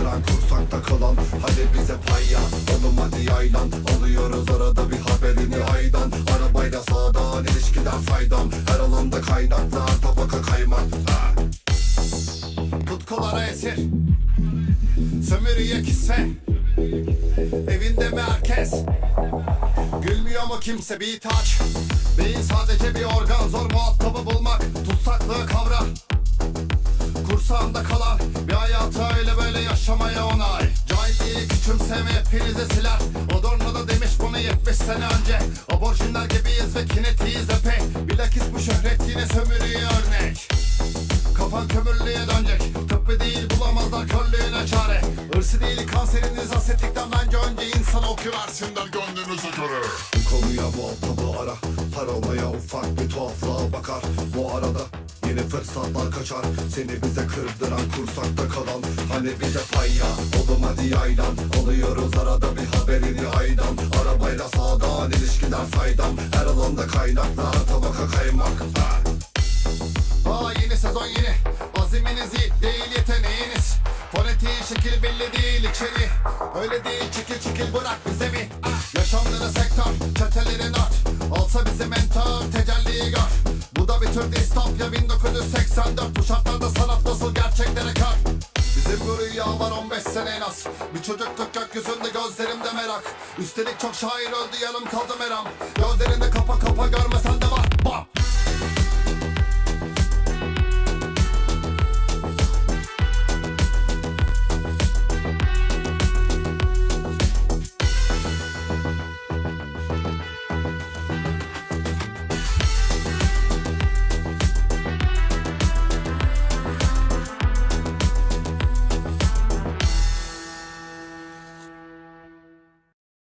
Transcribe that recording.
Kırdıran kursakta kalan Hani bize pay ya Oğlum hadi yaylan Alıyoruz arada bir haberini aydan. Arabayla sağdan ilişkiden saydam Her alanda kaynaklar tabaka kaymak. Tutkulara esir. Sömürüye kisse Evinde mi herkes Gülmüyor mu kimse? Bir taç. Beyin sadece bir organ yaşamaya onay. Cahilliği küçümseme hepinizi siler Adorno da demiş bunu 70 sene önce. Aborjinler gibiyiz ve kinetiyiz epey Bilakis bu şöhret yine sömürüye örnek. Kafan kömürlüğe dönecek. Tıbbı değil bulamazlar körlüğüne çare. Hırsı değil kanseriniz hasetlikten bence önce insan oküversinler gönlünüze göre. Bu konuya muhatabı ara. Paranoya ufak bir tuhaflığa bakar yeni fırsatlar kaçar. Seni bize kırdıran kursakta kalan Hani bize pay ya Oğlum hadi yaylan Alıyoruz arada bir haberini aydan. Arabayla sağdan ilişkiden saydam. Her alanda kaynaklar tabaka kaymak. Ha. Aa yeni sezon yeni. Aziminiz iyi değil yeteneğiniz. Fonetiği şekil belli değil içeri. Öyle değil çekil çekil bırak bize bir ah. Yaşamları sektör çeteleri not Alsa bizi mentor tecelliyi gör Tür distopya 1984 Bu şartlarda sanat nasıl gerçeklere kar? Bizim bu rüya var 15 sene en az. Bir çocukluk gökyüzünde gözlerimde merak. Üstelik çok şair öldü yanım kaldı meram. Gözlerinde kapa kapa Bam